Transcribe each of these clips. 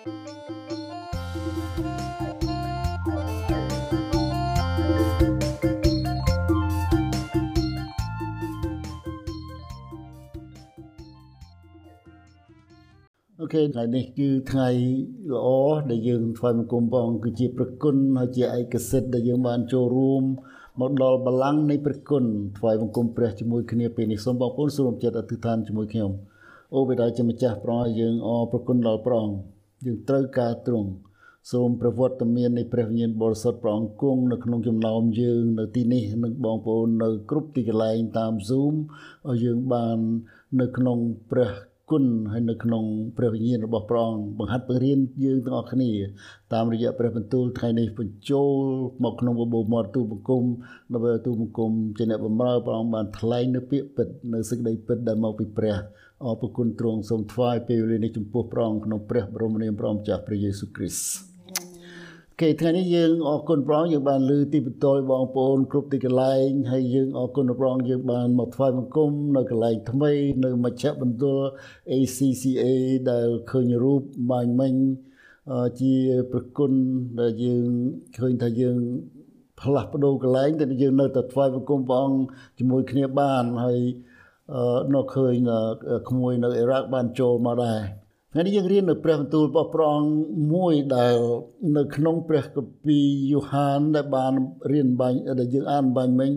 អូខេថ្ងៃនេះគឺថ្ងៃល្អដែលយើងថ្វាយបង្គំព្រះអង្គគឺជាប្រគុណហើយជាឯកសិទ្ធដែលយើងបានចូលរួមមកដល់បល្ល័ង្កនៃព្រះគុណថ្វាយបង្គំព្រះជាមួយគ្នាពេលនេះសូមបងប្អូនសូមចិត្តអធិដ្ឋានជាមួយខ្ញុំអូបិតាជាម្ចាស់ព្រះអង្គយើងអរប្រគុណដល់ព្រះអង្គ យើងត្រូវការទ្រង់សូមប្រវត្តិមាននៃព្រះវិញ្ញាណបរិសុទ្ធព្រះអង្គគង់នៅក្នុងចំណោមយើងនៅទីនេះនិងបងប្អូននៅគ្រប់ទីកន្លែងតាម Zoom ឲ្យយើងបាននៅក្នុងព្រះគុណហើយនៅក្នុងព្រះវិញ្ញាណរបស់ព្រះអង្គបង្ហាត់បង្រៀនយើងទាំងអស់គ្នា តាមរយៈព្រះបន្ទូលថ្ងៃនេះបញ្ចូលមកក្នុងបបោមាត់ទូបង្គំដើម្បីទូបង្គំជាអ្នកបម្រើព្រះអង្គបានថ្លែងនៅពាក្យពិតនៅសេចក្តីពិតដែលមកពីព្រះ អរគុណទ្រង់សូមថ្វាយពេលវេលានេះចំពោះព្រះអង្គក្នុងព្រះបរមនាមព្រះម្ចាស់ព្រះយេស៊ូវគ្រីស្ទគេថ្ងៃនេះយើងអរគុណព្រះអង្គយើងបានលើទីបន្ទាល់បងប្អូនគ្រប់ទីកន្លែងហើយយើងអរគុណព្រះអង្គយើងបានមកថ្វាយបង្គំនៅកន្លែងថ្មីនៅមជ្ឈបន្ទល់ ACCA ដែលឃើញរូបបាញ់មិញជាប្រគុណដែលយើងឃើញថាយើងផ្លាស់ប្ដូរកន្លែងតែយើងនៅតែថ្វាយបង្គំព្រះអង្គជាមួយគ្នាបានហើយ នៅឃើញក្មួយនៅអ៊ីរ៉ាក់បានចូលមកដែរថ្ងៃនេះយើងរៀននៅព្រះបន្ទូលរបស់ព្រះអង្គមួយដែលនៅក្នុងព្រះគម្ពីរយូហានដែលបានរៀនបាញ់ដែលយើងអានបាញ់មិញ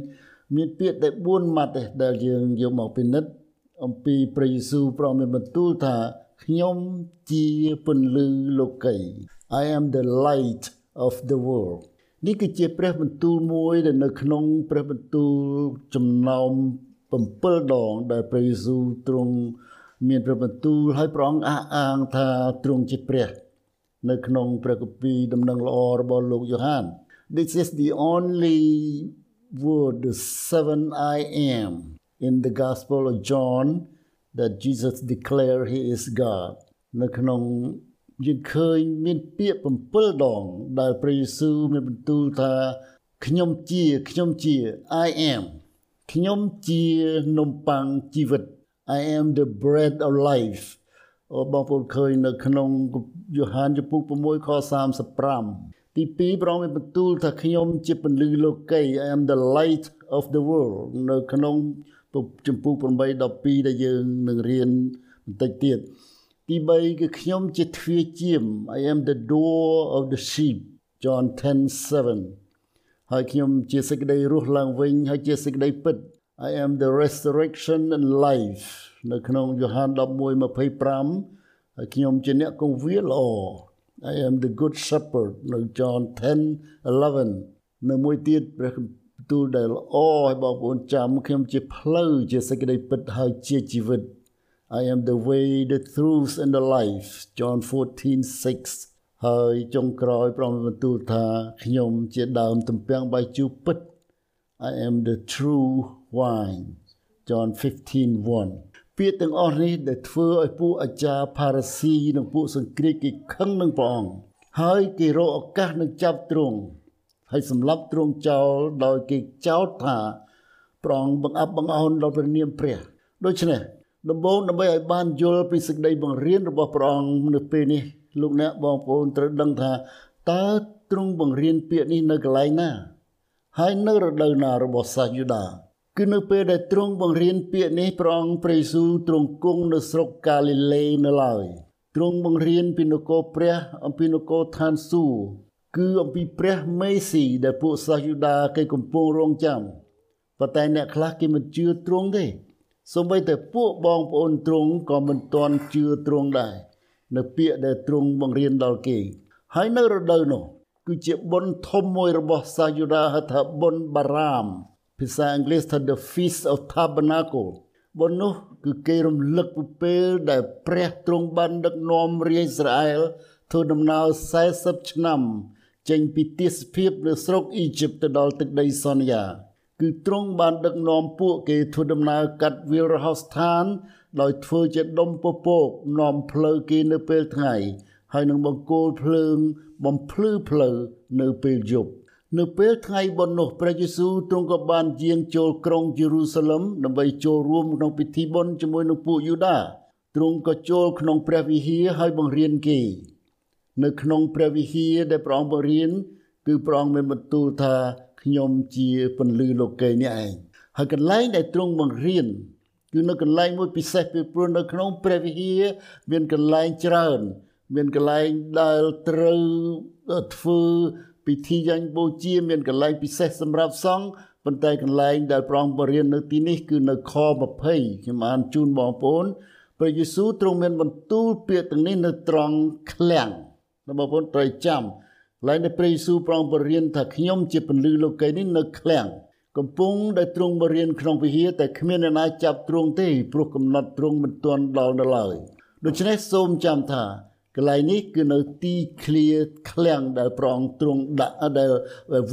មានពាក្យតែ4ម៉ាត់ទេដែលយើងយកមកពិនិត្យអំពីព្រះយេស៊ូវព្រះមានបន្ទូលថាខ្ញុំជាពន្លឺលោកី I am the light of the world នេះគឺជាព្រះបន្ទូលមួយដែលនៅក្នុងព្រះបន្ទូលចំណោម 7ដងដែលព្រះយេស៊ូវទ្រង់មានព្រះបន្ទូលឲ្យព្រះអង្គអះអាងថាទ្រង់ជាព្រះ នៅក្នុងព្រះគម្ពីរដំណឹងល្អរបស់លោកយ៉ូហាន This is the only word the seven I am in the gospel of John that Jesus declare he is God នៅក្នុងយើងឃើញមានពាក្យ7ដង ដែលព្រះយេស៊ូវមានបន្ទូលថាខ្ញុំជាខ្ញុំជា I am ខ្ញុំជានំប៉័ងជីវិត I am the bread of life អូបងប្អូនឃើញនៅក្នុងយូហានចំពុក6ខ35ទី2ព្រះអង្គមានបន្ទូលថាខ្ញុំជាពន្លឺលោកី I am the light of the world នៅក្នុងចំពុក8 12ដែលយើងនឹងរៀនបន្តិចទៀតទី3គឺខ្ញុំជាទ្វារជាម I am the door of the sheep John 10:7 ហើយខ្ញុំជាសេចក្តីរស់ឡើងវិញហើយជាសេចក្តីពិត I am the resurrection and life នៅក្នុងយ៉ូហាន11:25ហើយខ្ញុំជាអ្នកគង្វាលល្អ I am the good shepherd នៅ John 10:11នៅមួយទៀតព្រះទូលដែលល្អឲ្យបងប្អូនចាំខ្ញុំជាផ្លូវជាសេចក្តីពិតហើយជាជីវិត I am the way the truth and the life John 14:6 ហើយចុងក្រោយព្រះបន្ទូលថាខ្ញុំជាដើមទំពាំងបាយជូរពិត I am the true wine John 15:1ពាក្យទាំងអស់នេះដែលធ្វើឲ្យពួកអាចារ្យផារ៉ាស៊ីនិងពួកសង្គ្រាចគេខឹងនឹងព្រះអង្គហើយគេរកឱកាសនឹងចាប់ទ្រង់ហើយសម្លាប់ទ្រង់ចោលដោយគេចោទថាព្រះអង្គបង្អាប់បង្អោនដល់ព្រះនាមព្រះដូច្នេះដំបូងដើម្បីឲ្យបានយល់ពីសេចក្តីបង្រៀនរបស់ព្រះអង្គនៅពេលនេះ លោកអ្នកបងប្អូនត្រូវដឹងថាតើទ្រង់បង្រៀនពាក្យនេះនៅកន្លែងណា ហើយនៅរដូវណារបស់សាសយូដាគឺនៅពេលដែលទ្រង់បង្រៀនពាក្យនេះព្រះអង្គព្រះយេស៊ូវទ្រង់គង់នៅស្រុកកាលីលេនៅឡើយទ្រង់បង្រៀនពីនគរព្រះអំពីនគរឋានសួគ៌គឺអំពីព្រះមេស៊ីដែលពួកសាសយូដាគេកំពុងរងចាំប៉ុន្តែអ្នកខ្លះគេមិនជឿទ្រង់ទេសូម្បីតែពួកបងប្អូនទ្រង់ក៏មិនទាន់ជឿទ្រង់ដែរ នៅពាក្យដែលទ្រង់បង្រៀនដល់គេ ហើយនៅរដូវនោះគឺជាបុណ្យធំមួយរបស់សាយូដាហៅថាបុណ្យបារាមភាសាអង់គ្លេសថា The Feast of Tabernacle បុណ្យនោះគឺគេរំលឹកពីពេលដែលព្រះទ្រង់បានដឹកនាំរាជអ៊ីស្រាអែលធ្វើដំណើរ40ឆ្នាំ ចេញពីទេសភាពនៅស្រុកអ៊ីជីបទៅដល់ទឹកដីសន្យា គឺទ្រង់បានដឹកនាំពួកគេធ្វើដំណើរកាត់វាលរហោស្ថាន ដោយធ្វើជាដុំពពកនាំផ្លូវគេនៅពេលថ្ងៃ ហើយនឹងបង្គោលភ្លើងបំភ្លឺផ្លូវនៅពេលយប់នៅពេលថ្ងៃបុណ្យនោះព្រះយេស៊ូវទ្រង់ក៏បានយាងចូលក្រុងយេរូសាឡឹមដើម្បីចូលរួមក្នុងពិធីបុណ្យជាមួយនឹងពួកយូដាទ្រង់ក៏ចូលក្នុងព្រះវិហារហើយបង្រៀនគេ នៅក្នុងព្រះវិហារដែលព្រះអង្គបង្រៀនគឺព្រះអង្គមានបន្ទូលថាខ្ញុំជាពន្លឺលោកីនេះឯងហើយកន្លែងដែលទ្រង់បង្រៀន គឺនៅកន្លែងមួយពិសេសពីព្រោះនៅក្នុងព្រះវិហារមានកន្លែងច្រើន មានកន្លែងដែលត្រូវធ្វើពិធីយ៉ាងបូជា មានកន្លែងពិសេសសម្រាប់សង្ឃប៉ុន្តែកន្លែងដែលព្រះអង្គបរៀននៅទីនេះគឺនៅខ20ខ្ញុំអានជូនបងប្អូនព្រះយេស៊ូវទ្រង់មានបន្ទូលពាក្យទាំងនេះនៅត្រង់ឃ្លាំងបងប្អូនត្រូវចាំឡើយនៅព្រះយេស៊ូវប្រងបរៀនថាខ្ញុំជាពន្លឺលោកីនេះនៅឃ្លាំង កំពុងដែលទ្រង់បរៀនក្នុងវិហារតែគ្មានអ្នកណាចាប់ទ្រង់ទេព្រោះកំណត់ទ្រង់មិនទាន់ដល់ដល់ឡើយដូច្នេះសូមចាំថាកន្លែងនេះគឺនៅទីឃ្លាឃ្លាំងដែលប្រងទ្រង់ដាក់ដែល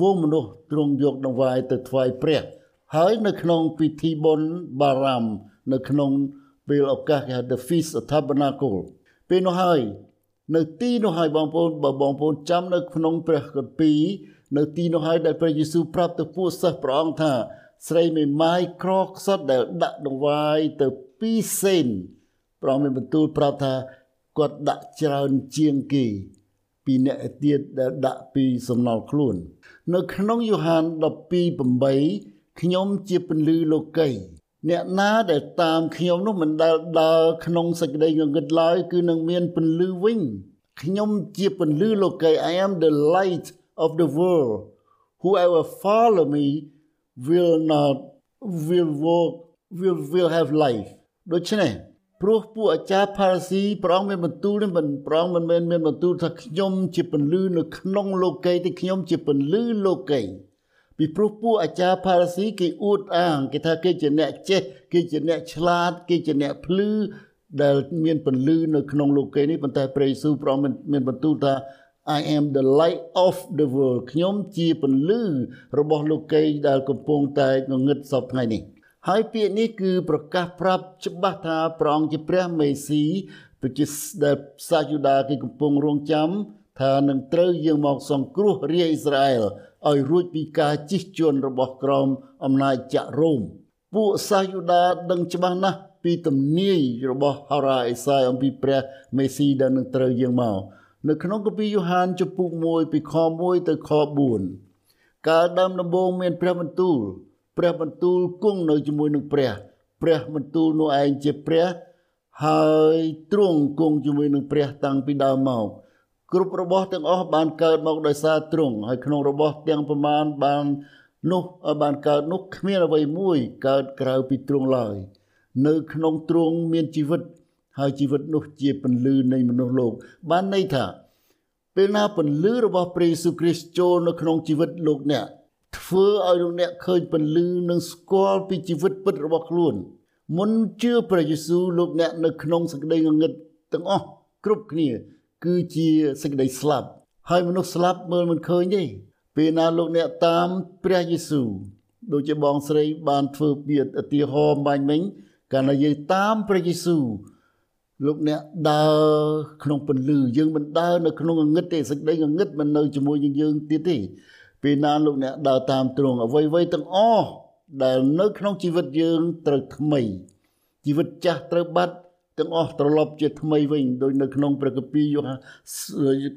វងមនុស្សទ្រង់យកដង្វាយទៅថ្វាយព្រះ ហើយនៅក្នុងពិធីបុណ្យបារាម នៅក្នុងពេលឱកាសគេហៅ The Feast of Tabernacle ពេលនោះហើយ នៅទីនោះហើយបងប្អូនបើបងប្អូនចាំនៅក្នុងព្រះគម្ពីរនៅទីនោះហើយដែលព្រះយេស៊ូវប្រាប់ទៅពួកសិស្សព្រះអង្គថា ស្រីមេម៉ាយក្រខ្សត់ដែលដាក់ដង្វាយទៅពីរសេនព្រះអង្គមានបន្ទូលប្រាប់ថាគាត់ដាក់ច្រើនជាងគេពីអ្នកទៀតដែលដាក់ពីសំណល់ខ្លួន នៅក្នុងយ៉ូហាន12:8ខ្ញុំជាពន្លឺលោកី អ្នកណាដែលតាមខ្ញុំនោះមិនដែលដើរក្នុងសេចក្តីងងឹតឡើយគឺនឹងមានពន្លឺវិញខ្ញុំជាពន្លឺលោកី I am the light of the world whoever follow me will not will walk will will have life ដូច្នេះព្រោះពួកអាចារ្យផារ៉ាស៊ីព្រះអង្គមានបន្ទូលនេះមិនព្រះអង្គមិនមែនមានបន្ទូលថាខ្ញុំជាពន្លឺនៅក្នុងលោកីទេខ្ញុំជាពន្លឺលោកី ពីព្រោះពួកអាចារ្យផារ៉ាស៊ីគេអួតអាងគេថាគេជាអ្នកចេះគេជាអ្នកឆ្លាត គេជាអ្នកភ្លឺដែលមានពន្លឺនៅក្នុងលោកីនេះប៉ុន្តែព្រះយេស៊ូវព្រះអង្គមានបន្ទូលថា I am the light of the world ខ្ញុំជាពន្លឺរបស់លោកីដែលកំពុងតែងងឹតសពថ្ងៃនេះហើយពាក្យនេះគឺប្រកាសប្រាប់ច្បាស់ថាព្រះអង្គជាព្រះមេស៊ីប្រជាដែលសាយូដាគេកំពុងរងចាំ ថានឹងត្រូវយាងមកសង្គ្រោះរាជអ៊ីស្រាអែលឲ្យរួចពីការជិះជាន់របស់ក្រមអំណាចចក្ររ៉ូមពួកសាយូដាដឹងច្បាស់ណាស់ពីទំនាយរបស់ហារ៉ាអេសាយអំពីព្រះមេស៊ីដែលនឹងត្រូវយាងមកនៅក្នុងគម្ពីរយ៉ូហានចំពុក1ពីខ1ទៅខ4កាលដើមដំបូងមានព្រះបន្ទូល ព្រះបន្ទូលគង់នៅជាមួយនឹងព្រះ ព្រះបន្ទូលនោះឯងជាព្រះ ហើយទ្រង់គង់ជាមួយនឹងព្រះតាំងពីដើមមក គ្រប់របស់ទាំងអស់បានកើតមកដោយសារទ្រង់ហើយក្នុងរបស់ទាំងប្រមាណបាននោះបានកើតនោះគ្មានអ្វីមួយកើតក្រៅពីទ្រង់ឡើយនៅក្នុងទ្រង់មានជីវិត ហើយជីវិតនោះជាពន្លឺនៃមនុស្សលោក បានន័យថាពេលណាពន្លឺរបស់ព្រះយេស៊ូវគ្រីស្ទចូលនៅក្នុងជីវិតលោកអ្នកធ្វើឲ្យលោកអ្នកឃើញពន្លឺនិងស្គាល់ពីជីវិតពិតរបស់ខ្លួនមុនជឿព្រះយេស៊ូវលោកអ្នកនៅក្នុងសេចក្តីងងឹតទាំងអស់គ្រប់គ្នា គឺជាសេចក្តីស្លាប់ ហើយមនុស្សស្លាប់មើលមិនឃើញទេពេលណាលោកអ្នកតាមព្រះយេស៊ូវដូចជាបងស្រីបានធ្វើពីឧទាហរណ៍បាញ់មិញកាលណាយើងតាមព្រះយេស៊ូវលោកអ្នកដើរក្នុងពន្លឺយើងមិនដើរនៅក្នុងងងឹតទេសេចក្តីងងឹតមិននៅជាមួយនឹងយើងទៀតទេពេលណាលោកអ្នកដើរតាមទ្រង់អ្វីៗទាំងអស់ដែលនៅក្នុងជីវិតយើងត្រូវថ្មីជីវិតចាស់ត្រូវបាត់ ទាំងអស់ត្រឡប់ជាថ្មីវិញដោយនៅក្នុងព្រះគម្ពីរយ៉ូហា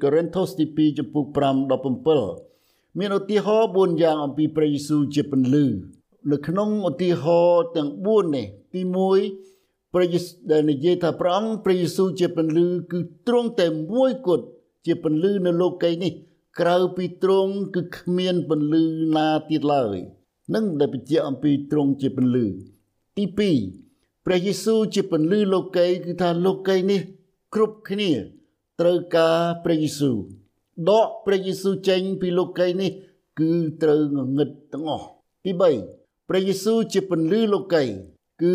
កូរិនថូសទី2ចំពុក5 17មានឧទាហរណ៍4យ៉ាងអំពីព្រះយេស៊ូវជាពន្លឺនៅក្នុងឧទាហរណ៍ទាំង4នេះទី1ព្រះយេស៊ូវដែលនិយាយថាព្រះអង្គព្រះយេស៊ូវជាពន្លឺគឺទ្រង់តែមួយគត់ជាពន្លឺនៅលោកីនេះ ក្រៅពីទ្រង់គឺគ្មានពន្លឺណាទៀតឡើយនឹងដែលបញ្ជាក់អំពីទ្រង់ជាពន្លឺទី2 ព្រះយេស៊ូវជាពន្លឺលោកីគឺថាលោកីនេះ គ្រប់គ្នាត្រូវការព្រះយេស៊ូវដកព្រះយេស៊ូវចេញពីលោកីនេះ គឺត្រូវងងឹតទាំងអស់ទី3ព្រះយេស៊ូវជាពន្លឺលោកីគឺ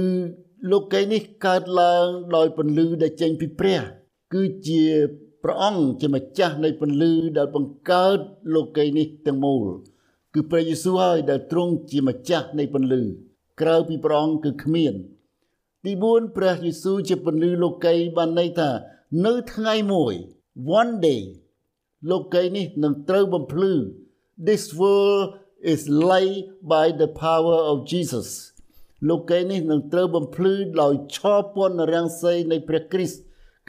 លោកីនេះកើតឡើងដោយពន្លឺដែលចេញពីព្រះ គឺជាព្រះអង្គជាម្ចាស់នៃពន្លឺដែលបង្កើតលោកីនេះទាំងមូល គឺព្រះយេស៊ូវហើយដែលទ្រង់ជាម្ចាស់នៃពន្លឺក្រៅពីព្រះអង្គគឺគ្មាន ទី4ព្រះយេស៊ូវជាពន្លឺលោកីបានន័យថា នៅថ្ងៃមួយ one day លោកីនេះនឹងត្រូវបំភ្លឺ this world is light by the power of Jesus លោកីនេះនឹងត្រូវបំភ្លឺដោយឆពន្ធរាំងសីនៃព្រះគ្រីស្ទ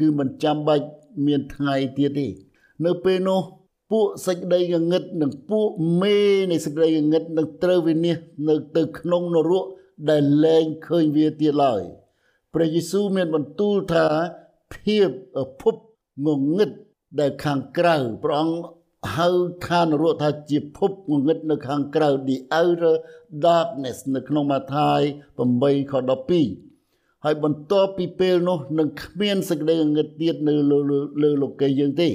គឺមិនចាំបាច់មានថ្ងៃទៀតទេនៅពេលនោះពួកសេចក្តីងងឹតនិងពួកមេនៃសេចក្តីងងឹតនឹងត្រូវវិនិច្ឆ័យនៅទៅក្នុងនរក ដែលលែងឃើញវាទៀតឡើយព្រះយេស៊ូវមានបន្ទូលថាភាពភពងងឹតដែលខាងក្រៅព្រះអង្គហៅខានរកថាជាភពងងឹតនៅខាងក្រៅ the outer darkness នៅក្នុងម៉ាថាយ8ខ12ហើយបន្ទាប់ពីពេលនោះនឹងគ្មានសេចក្តីងងឹតទៀតនៅលើលោកីយើងទេ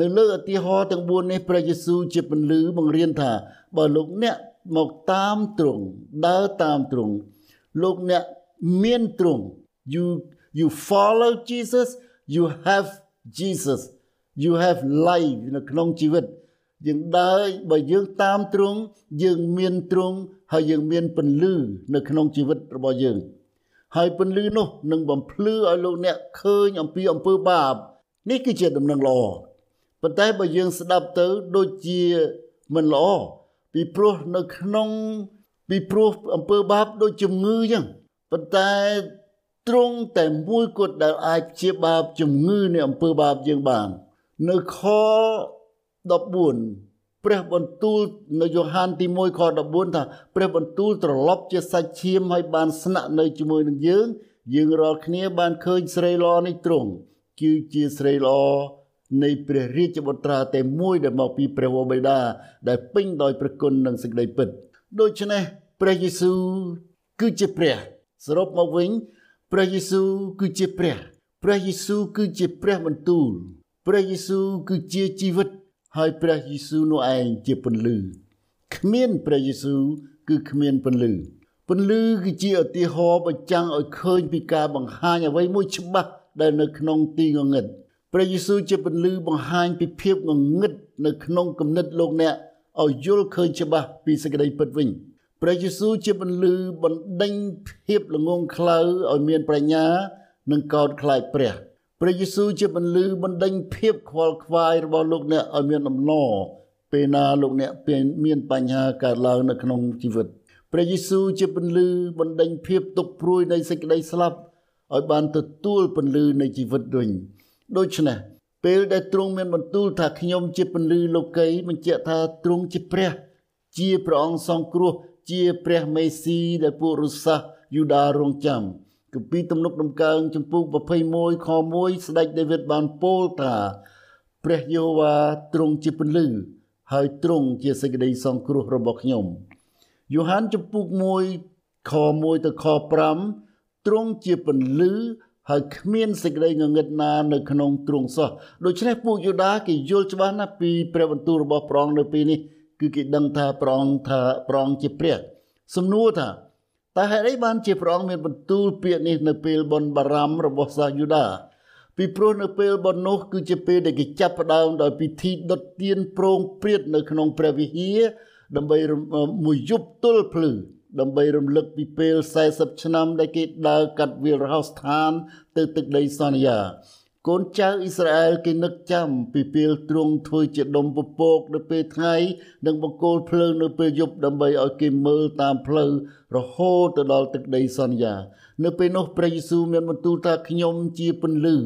នៅលើឧទាហរណ៍ទាំង4នេះព្រះយេស៊ូវជាពន្លឺបង្រៀនថាបើលោកអ្នក មកតាមទ្រង់ដើរតាមទ្រង់លោកអ្នកមានទ្រង់ you you follow Jesus you have Jesus you have life នៅក្នុងជីវិតយើងដើរបើយើងតាមទ្រង់យើងមានទ្រង់ហើយយើងមានពន្លឺនៅក្នុងជីវិតរបស់យើង ហើយពន្លឺនោះនឹងបំភ្លឺឲ្យលោកអ្នកឃើញអំពីអំពើបាប នេះគឺជាដំណឹងល្អប៉ុន្តែបើយើងស្ដាប់ទៅដូចជាមិនល្អ ពីព្រោះនៅក្នុងពីព្រោះអំពើបាបដូចជំងឺចឹងប៉ុន្តែត្រង់តែមួយគត់ដែលអាចព្យាបាលជំងឺនៃអំពើបាបយើងបាន នៅខ14ព្រះបន្ទូលនៅយ៉ូហានទី1ខ14ថាព្រះបន្ទូលត្រឡប់ជាសាច់ឈាមហើយបានស្នាក់នៅជាមួយនឹងយើង យើងរាល់គ្នាបានឃើញស្រីល្អនេះទ្រង់គឺជាស្រីល្អ នៃព្រះរាជបុត្រាតែមួយដែលមកពីព្រះវរបិតាដែលពេញដោយព្រះគុណនិងសេចក្តីពិតដូច្នេះព្រះយេស៊ូវគឺជាព្រះសរុបមកវិញព្រះយេស៊ូវគឺជាព្រះព្រះយេស៊ូវគឺជាព្រះបន្ទូលព្រះយេស៊ូវគឺជាជីវិត ហើយព្រះយេស៊ូវនោះឯងជាពន្លឺគ្មានព្រះយេស៊ូវគឺគ្មានពន្លឺពន្លឺគឺជាឧទាហរណ៍បញ្ចាំងឲ្យឃើញពីការបង្ហាញអ្វីមួយច្បាស់ដែលនៅក្នុងទីងងឹត ព្រះយេស៊ូវជាពន្លឺបង្ហាញពីភាពងងឹតនៅក្នុងគំនិតលោកអ្នកឲ្យយល់ឃើញច្បាស់ពីសេចក្តីពិតវិញព្រះយេស៊ូវជាពន្លឺបណ្ដេញភាពល្ងងខ្លៅឲ្យមានប្រាជ្ញា និងកោតខ្លាចព្រះព្រះយេស៊ូវជាពន្លឺបណ្ដេញភាពខ្វល់ខ្វាយរបស់លោកអ្នកឲ្យមានដំណរពេលណាលោកអ្នកមានបញ្ហាកើតឡើងនៅក្នុងជីវិតព្រះយេស៊ូវជាពន្លឺបណ្ដេញភាពទុកព្រួយនៃសេចក្តីស្លាប់ឲ្យបានទទួលពន្លឺនៃជីវិតវិញ ដូច្នេះពេលដែលទ្រង់មានបន្ទូលថាខ្ញុំជាពន្លឺលោកីបញ្ជាក់ថាទ្រង់ជាព្រះ ជាព្រះអង្គសង្គ្រោះជាព្រះមេស៊ីដែលពួករុសាសយូដារងចាំគម្ពីរទំនុកដំកើងចំពុក21ខ1ស្ដេចដាវីតបានពោលថាព្រះយេហូវ៉ាទ្រង់ជាពន្លឺហើយទ្រង់ជាសេចក្តីសង្គ្រោះរបស់ខ្ញុំយូហានចំពុក1ខ1ទៅខ5ទ្រង់ជាពន្លឺ ហើយគ្មានសេចក្តីងងឹតណានៅក្នុងទ្រង់សោះដូច្នេះពួកយូដាគេយល់ច្បាស់ណាស់ពីព្រះបន្ទូលរបស់ព្រះអង្គនៅពេលនេះគឺគេដឹងថាព្រះអង្គថាព្រះអង្គជាព្រះសំណួរថាតើហេតុអីបានជាព្រះអង្គមានបន្ទូលពាក្យនេះនៅពេលបុណ្យបារម្ភរបស់សាសយូដាពីព្រោះនៅពេលបុណ្យនោះគឺជាពេលដែលគេចាប់ផ្ដើមដោយពិធីដុតទៀនប្រងព្រាតនៅក្នុងព្រះវិហារដើម្បីមួយយប់ទល់ភ្លឺ ដើម្បីរំលឹកពីពេល40ឆ្នាំដែលគេដើរកាត់វាលរហោស្ថាន ទៅទឹកដីសន្យា កូនចៅអ៊ីស្រាអែលគេនឹកចាំពីពេលទ្រង់ធ្វើជាដុំពពកនៅពេលថ្ងៃនិងបង្គោលភ្លើងនៅពេលយប់ដើម្បីឲ្យគេមើលតាមផ្លូវរហូតទៅដល់ទឹកដីសន្យា នៅពេលនោះព្រះយេស៊ូវមានបន្ទូលថាខ្ញុំជាពន្លឺ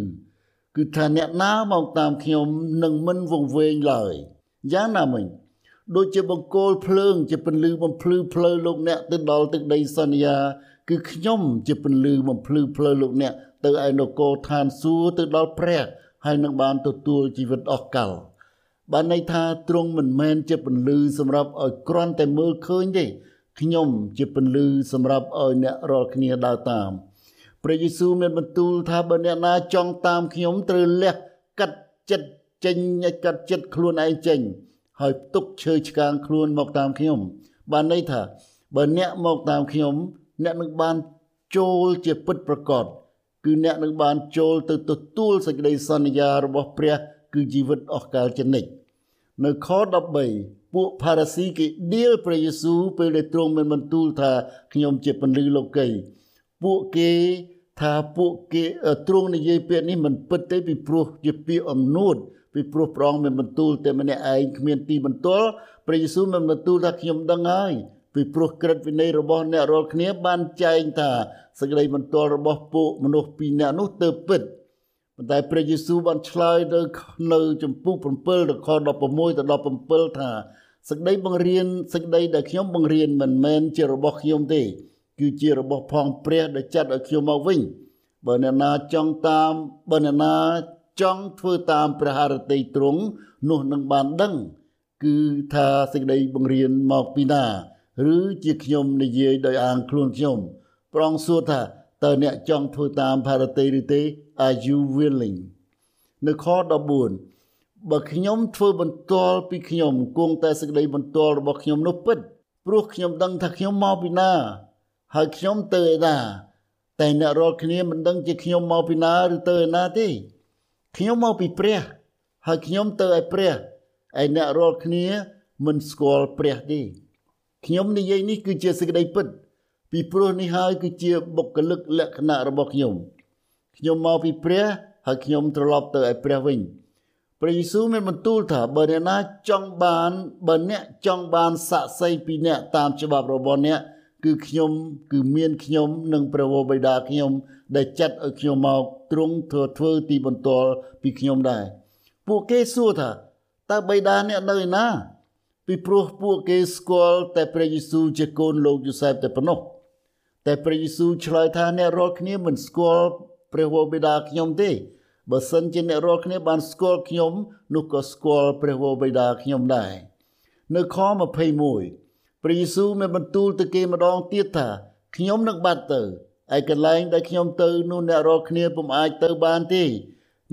គឺថាអ្នកណាមកតាមខ្ញុំនឹងមិនវង្វេងឡើយយ៉ាងណាមិញ ដូចជាបង្គោលភ្លើង ជាពន្លឺបំភ្លឺផ្លូវលោកអ្នកទៅដល់ទឹកដីសន្យា គឺខ្ញុំជាពន្លឺបំភ្លឺផ្លូវលោកអ្នកទៅឯនគរឋានសួគ៌ទៅដល់ព្រះហើយនឹងបានទទួលជីវិតអស់កលបានន័យថាទ្រង់មិនមែនជាពន្លឺសម្រាប់ឲ្យគ្រាន់តែមើលឃើញទេខ្ញុំជាពន្លឺសម្រាប់ឲ្យអ្នករាល់គ្នាដើរតាមព្រះយេស៊ូវមានបន្ទូលថាបើអ្នកណាចង់តាមខ្ញុំត្រូវលះកាត់ចិត្តចេញឲ្យកាត់ចិត្តខ្លួនឯងចេញ ហើយផ្ទុកឈើឆ្កាងខ្លួនមកតាមខ្ញុំ បានន័យថា បើអ្នកមកតាមខ្ញុំ អ្នកនឹងបានចូលជាពិតប្រកបគឺអ្នកនឹងបានចូលទៅទទួលសេចក្តីសន្យារបស់ព្រះ គឺជីវិតអស់កលជានិច្ចនៅខ13ពួកផារ៉ាស៊ីគេដៀលព្រះយេស៊ូវពេលដែលទ្រង់មានបន្ទូលថាខ្ញុំជាពន្លឺលោកីពួកគេថាពួកគេទ្រង់និយាយពាក្យនេះមិនពិតទេពីព្រោះជាពាក្យអំនួត ពីព្រោះព្រះអង្គមានបន្ទូលតែម្នាក់ឯងគ្មានទីបន្ទាល់ព្រះយេស៊ូវមានបន្ទូលថាខ្ញុំដឹងហើយពីព្រោះក្រឹតវិន័យរបស់អ្នករាល់គ្នាបានចែងថាសេចក្តីបន្ទាល់របស់ពួកមនុស្សពីរនាក់នោះទៅពិតប៉ុន្តែព្រះយេស៊ូវបានឆ្លើយនៅនៅចំពុក7ដល់ខ16ដល់17ថាសេចក្តីបង្រៀនសេចក្តីដែលខ្ញុំបង្រៀនមិនមែនជារបស់ខ្ញុំទេ គឺជារបស់ផងព្រះដែលចាត់ឲ្យខ្ញុំមកវិញបើអ្នកណាចង់តាមបើអ្នកណា ចង់ធ្វើតាមព្រះハរតីទ្រង់នោះនឹងបានដឹង គឺថាសេចក្តីបង្រៀនមកពីណា ឬជាខ្ញុំនិយាយដោយអាងខ្លួនខ្ញុំប្រងសួរថាតើអ្នកចង់ធ្វើតាមភារតីឬទេ are you willing នៅខ14បើខ្ញុំធ្វើបន្ទាល់ពីខ្ញុំគង់តែសេចក្តីបន្ទាល់របស់ខ្ញុំនោះពិតព្រោះខ្ញុំដឹងថាខ្ញុំមកពីណា ហើយខ្ញុំទៅឯណាតែអ្នករាល់គ្នាមិនដឹងជាខ្ញុំមកពីណាឬទៅឯណាទេ ខ្ញុំមកពីព្រះ ហើយខ្ញុំទៅឯព្រះឯអ្នករាល់គ្នាមិនស្គាល់ព្រះទេខ្ញុំនិយាយនេះគឺជាសេចក្តីពិត ពីព្រោះនេះហើយគឺជាបុគ្គលិកលក្ខណៈរបស់ខ្ញុំខ្ញុំមកពីព្រះហើយខ្ញុំត្រឡប់ទៅឯព្រះវិញព្រះយេស៊ូវមានបន្ទូលថាបើអ្នកណាចង់បានបើអ្នកចង់បានស័ក្តិសិទ្ធិពីអ្នកតាមច្បាប់របស់អ្នកគឺខ្ញុំគឺមានខ្ញុំនិងព្រះវរបិតាខ្ញុំ ដែលចាត់ឲ្យខ្ញុំមកទ្រង់ធ្វើធ្វើទីបន្ទាល់ពីខ្ញុំដែរពួកគេសួរថាតើបិតាអ្នកនៅឯណា ពីព្រោះពួកគេស្គាល់តែព្រះយេស៊ូវជាកូនលោកយូសែបតែប៉ុណ្ណោះតែព្រះយេស៊ូវឆ្លើយថាអ្នករាល់គ្នាមិនស្គាល់ព្រះវរបិតាខ្ញុំទេបើសិនជាអ្នករាល់គ្នាបានស្គាល់ខ្ញុំនោះក៏ស្គាល់ព្រះវរបិតាខ្ញុំដែរនៅខ21ព្រះយេស៊ូវមានបន្ទូលទៅគេម្ដងទៀតថាខ្ញុំនឹងបាត់ទៅ ឯកន្លែងដែលខ្ញុំទៅនោះអ្នករាល់គ្នាពុំអាចទៅបានទេ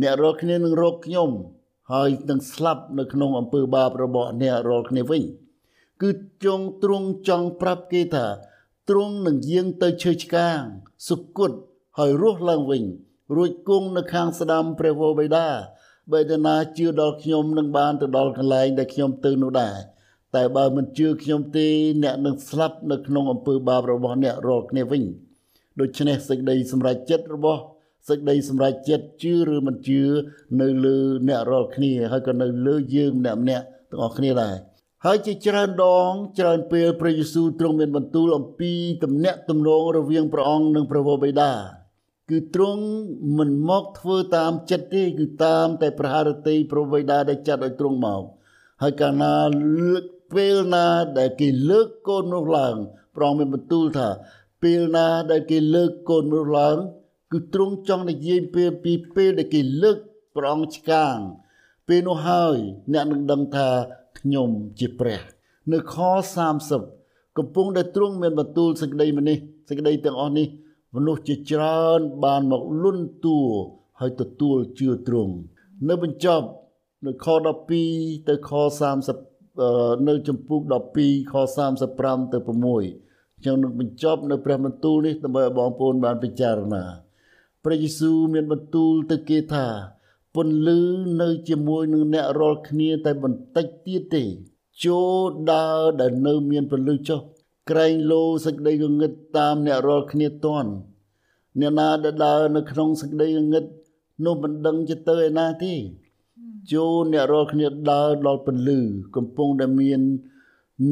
អ្នករាល់គ្នានឹងរកខ្ញុំ ហើយនឹងស្លាប់នៅក្នុងអំពើបាបរបស់អ្នករាល់គ្នាវិញគឺចងទ្រង់ចង់ប្រាប់គេថាទ្រង់នឹងយាងទៅឈើឆ្កាង សុគតហើយរស់ឡើងវិញ រួចគង់នៅខាងស្ដាំព្រះវរបិតាបើតាណាជឿដល់ខ្ញុំនឹងបានទៅដល់កន្លែងដែលខ្ញុំទៅនោះដែរតែបើមិនជឿខ្ញុំទេអ្នកនឹងស្លាប់នៅក្នុងអំពើបាបរបស់អ្នករាល់គ្នាវិញ ដូច្នេះសេចក្តីសម្រេចចិត្តរបស់សេចក្តីសម្រេចចិត្តជឿឬមិនជឿនៅលើអ្នករាល់គ្នាហើយក៏នៅលើយើងម្នាក់ម្នាក់ទាំងអស់គ្នាដែរហើយជាច្រើនដងច្រើនពេលព្រះយេស៊ូវទ្រង់មានបន្ទូលអំពីទំនាក់ទំនងរវាងព្រះអង្គនិងព្រះវរបិតាគឺទ្រង់មិនមកធ្វើតាមចិត្តទេគឺតាមតែព្រះハរតីព្រះវរបិតាដែលចាត់ឲ្យទ្រង់មកហើយកាលណាលើកពេលណាដែលគេលើកកូននោះឡើងព្រះអង្គមានបន្ទូលថា ពេលណាដែលគេលើកកូននោះឡើងគឺទ្រង់ចង់និយាយពេលពីពេលដែលគេលើកព្រះអង្គឆ្កាង ពេលនោះហើយអ្នកនឹងដឹងថាខ្ញុំជាព្រះ នៅខ30កំពុងដែលទ្រង់មានបន្ទូលសេចក្តីម្នេះសេចក្តីទាំងអស់នេះមនុស្សជាច្រើនបានមកលន់តួហើយទទួលជឿទ្រង់នៅបញ្ចប់នៅខ12ទៅខ30នៅចំពុក12ខ35ទៅ6 ខ្ញុំនឹងបញ្ចប់នៅព្រះបន្ទូលនេះដើម្បីឲ្យបងប្អូនបានពិចារណាព្រះយេស៊ូវមានបន្ទូលទៅគេថាពន្លឺនៅជាមួយនឹងអ្នករាល់គ្នាតែបន្តិចទៀតទេចូលដើរដែលនៅមានពន្លឺចុះក្រែងលោសេចក្តីងងឹតតាមអ្នករាល់គ្នាតន់អ្នកណាដែលដើរនៅក្នុងសេចក្តីងងឹតនោះមិនដឹងជាទៅឯណាទេចូលអ្នករាល់គ្នាដើរដល់ពន្លឺកំពុងតែមាន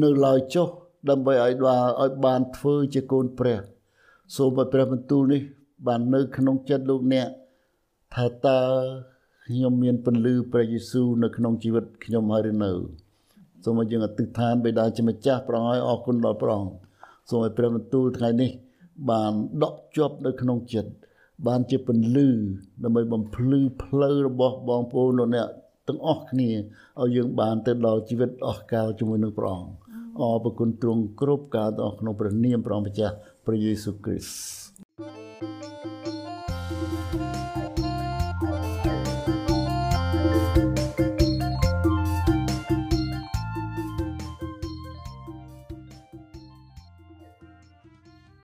នៅឡើយចុះ ដើម្បីឲ្យបានឲ្យបានធ្វើជាកូនព្រះសូមឲ្យព្រះបន្ទូលនេះ បាននៅ ក្នុងចិត្តលោកអ្នកថាតើខ្ញុំមានពន្លឺព្រះយេស៊ូវនៅក្នុងជីវិតខ្ញុំហើយឬនៅសូមឲ្យយើងអធិដ្ឋានបិតាជាម្ចាស់ប្រងឲ្យអរគុណដល់ព្រះអង្គសូមឲ្យព្រះបន្ទូលថ្ងៃនេះ បានដកជាប់នៅក្នុងចិត្តបានជាពន្លឺដើម្បីបំភ្លឺផ្លូវរបស់បងប្អូនលោកអ្នកទាំងអស់គ្នាឲ្យយើងបានទៅដល់ជីវិតអស់កលជាមួយនឹងព្រះអង្គ អរព្រគុណទ្រង់គ្រប់ការទាំងក្នុងព្រះនាមព្រះម្ចាស់ព្រះយេស៊ូវគ្រីស្ទ